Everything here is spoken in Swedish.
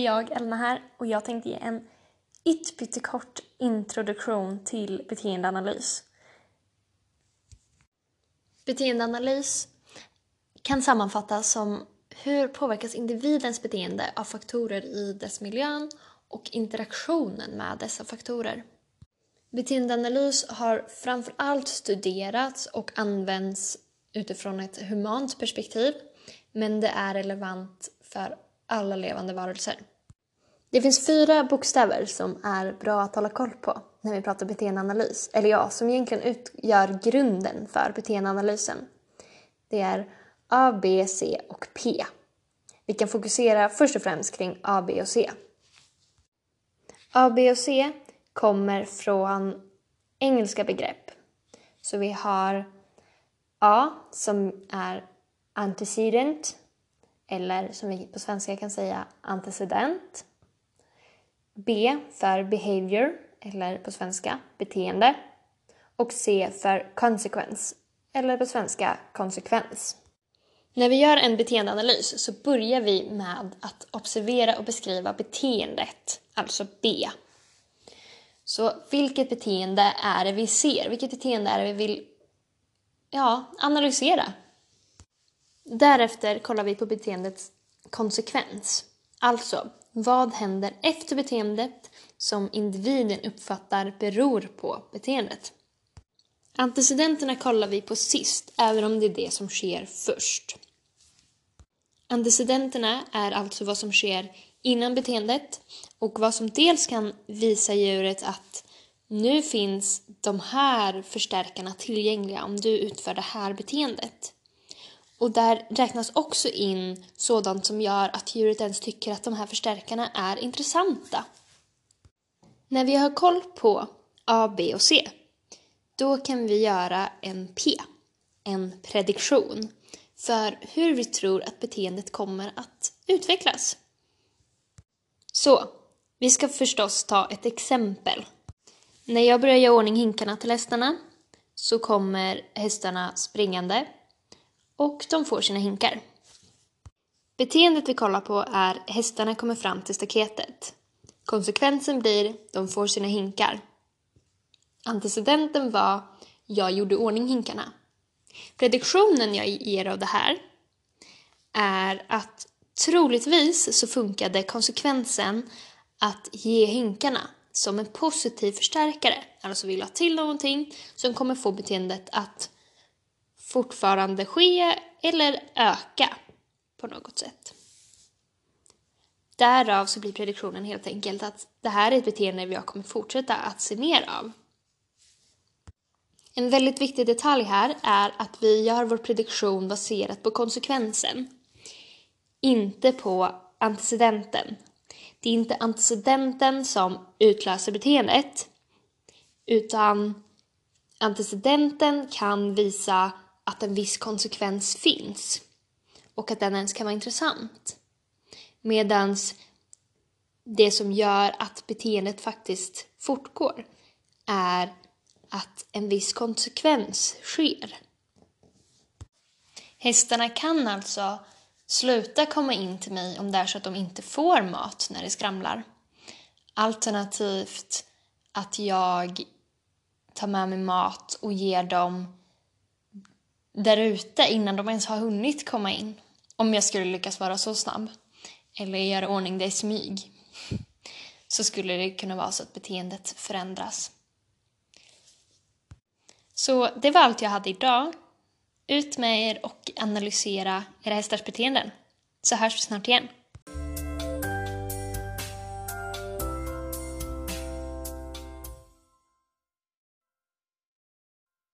Det är jag, Elna här, och jag tänkte ge en ytterpyttekort introduktion till beteendeanalys. Beteendeanalys kan sammanfattas som hur påverkas individens beteende av faktorer i dess miljön och interaktionen med dessa faktorer. Beteendeanalys har framför allt studerats och används utifrån ett humant perspektiv men det är relevant för alla levande varelser. Det finns fyra bokstäver som är bra att hålla koll på när vi pratar beteendeanalys, eller ja, som egentligen utgör grunden för beteendeanalysen. Det är A, B, C och P. Vi kan fokusera först och främst kring A, B och C. A, B och C kommer från engelska begrepp. Så vi har A som är antecedent eller som vi på svenska kan säga antecedent. B för behavior eller på svenska beteende. Och C för consequence eller på svenska konsekvens. När vi gör en beteendeanalys så börjar vi med att observera och beskriva beteendet, alltså B. Så vilket beteende är det vi ser? Vilket beteende är det vi vill ja, analysera? Därefter kollar vi på beteendets konsekvens. Alltså, vad händer efter beteendet som individen uppfattar beror på beteendet? Antecedenterna kollar vi på sist, även om det är det som sker först. Antecedenterna är alltså vad som sker innan beteendet och vad som dels kan visa djuret att nu finns de här förstärkarna tillgängliga om du utför det här beteendet. Och där räknas också in sådant som gör att djuret ens tycker att de här förstärkarna är intressanta. När vi har koll på A, B och C, då kan vi göra en P, en prediktion, för hur vi tror att beteendet kommer att utvecklas. Så, vi ska förstås ta ett exempel. När jag börjar göra ordning hinkarna till hästarna så kommer hästarna springande och de får sina hinkar. Beteendet vi kollar på är hästarna kommer fram till staketet. Konsekvensen blir de får sina hinkar. Antecedenten var jag gjorde ordning hinkarna. Prediktionen jag ger av det här är att troligtvis så funkade konsekvensen att ge hinkarna som en positiv förstärkare. Alltså vill ha till någonting som kommer få beteendet att fortfarande ske eller öka på något sätt. Därav så blir prediktionen helt enkelt att det här är ett beteende vi kommer fortsätta att se mer av. En väldigt viktig detalj här är att vi gör vår prediktion baserat på konsekvensen. Inte på antecedenten. Det är inte antecedenten som utlöser beteendet utan antecedenten kan visa att en viss konsekvens finns och att den ens kan vara intressant. Medan det som gör att beteendet faktiskt fortgår är att en viss konsekvens sker. Hästarna kan alltså sluta komma in till mig om det är så att de inte får mat när det skramlar. Alternativt att jag tar med mig mat och ger dem där ute innan de ens har hunnit komma in. Om jag skulle lyckas vara så snabb. Eller göra ordning det i smyg. Så skulle det kunna vara så att beteendet förändras. Så det var allt jag hade idag. Ut med er och analysera era hästars beteenden. Så hörs vi snart igen.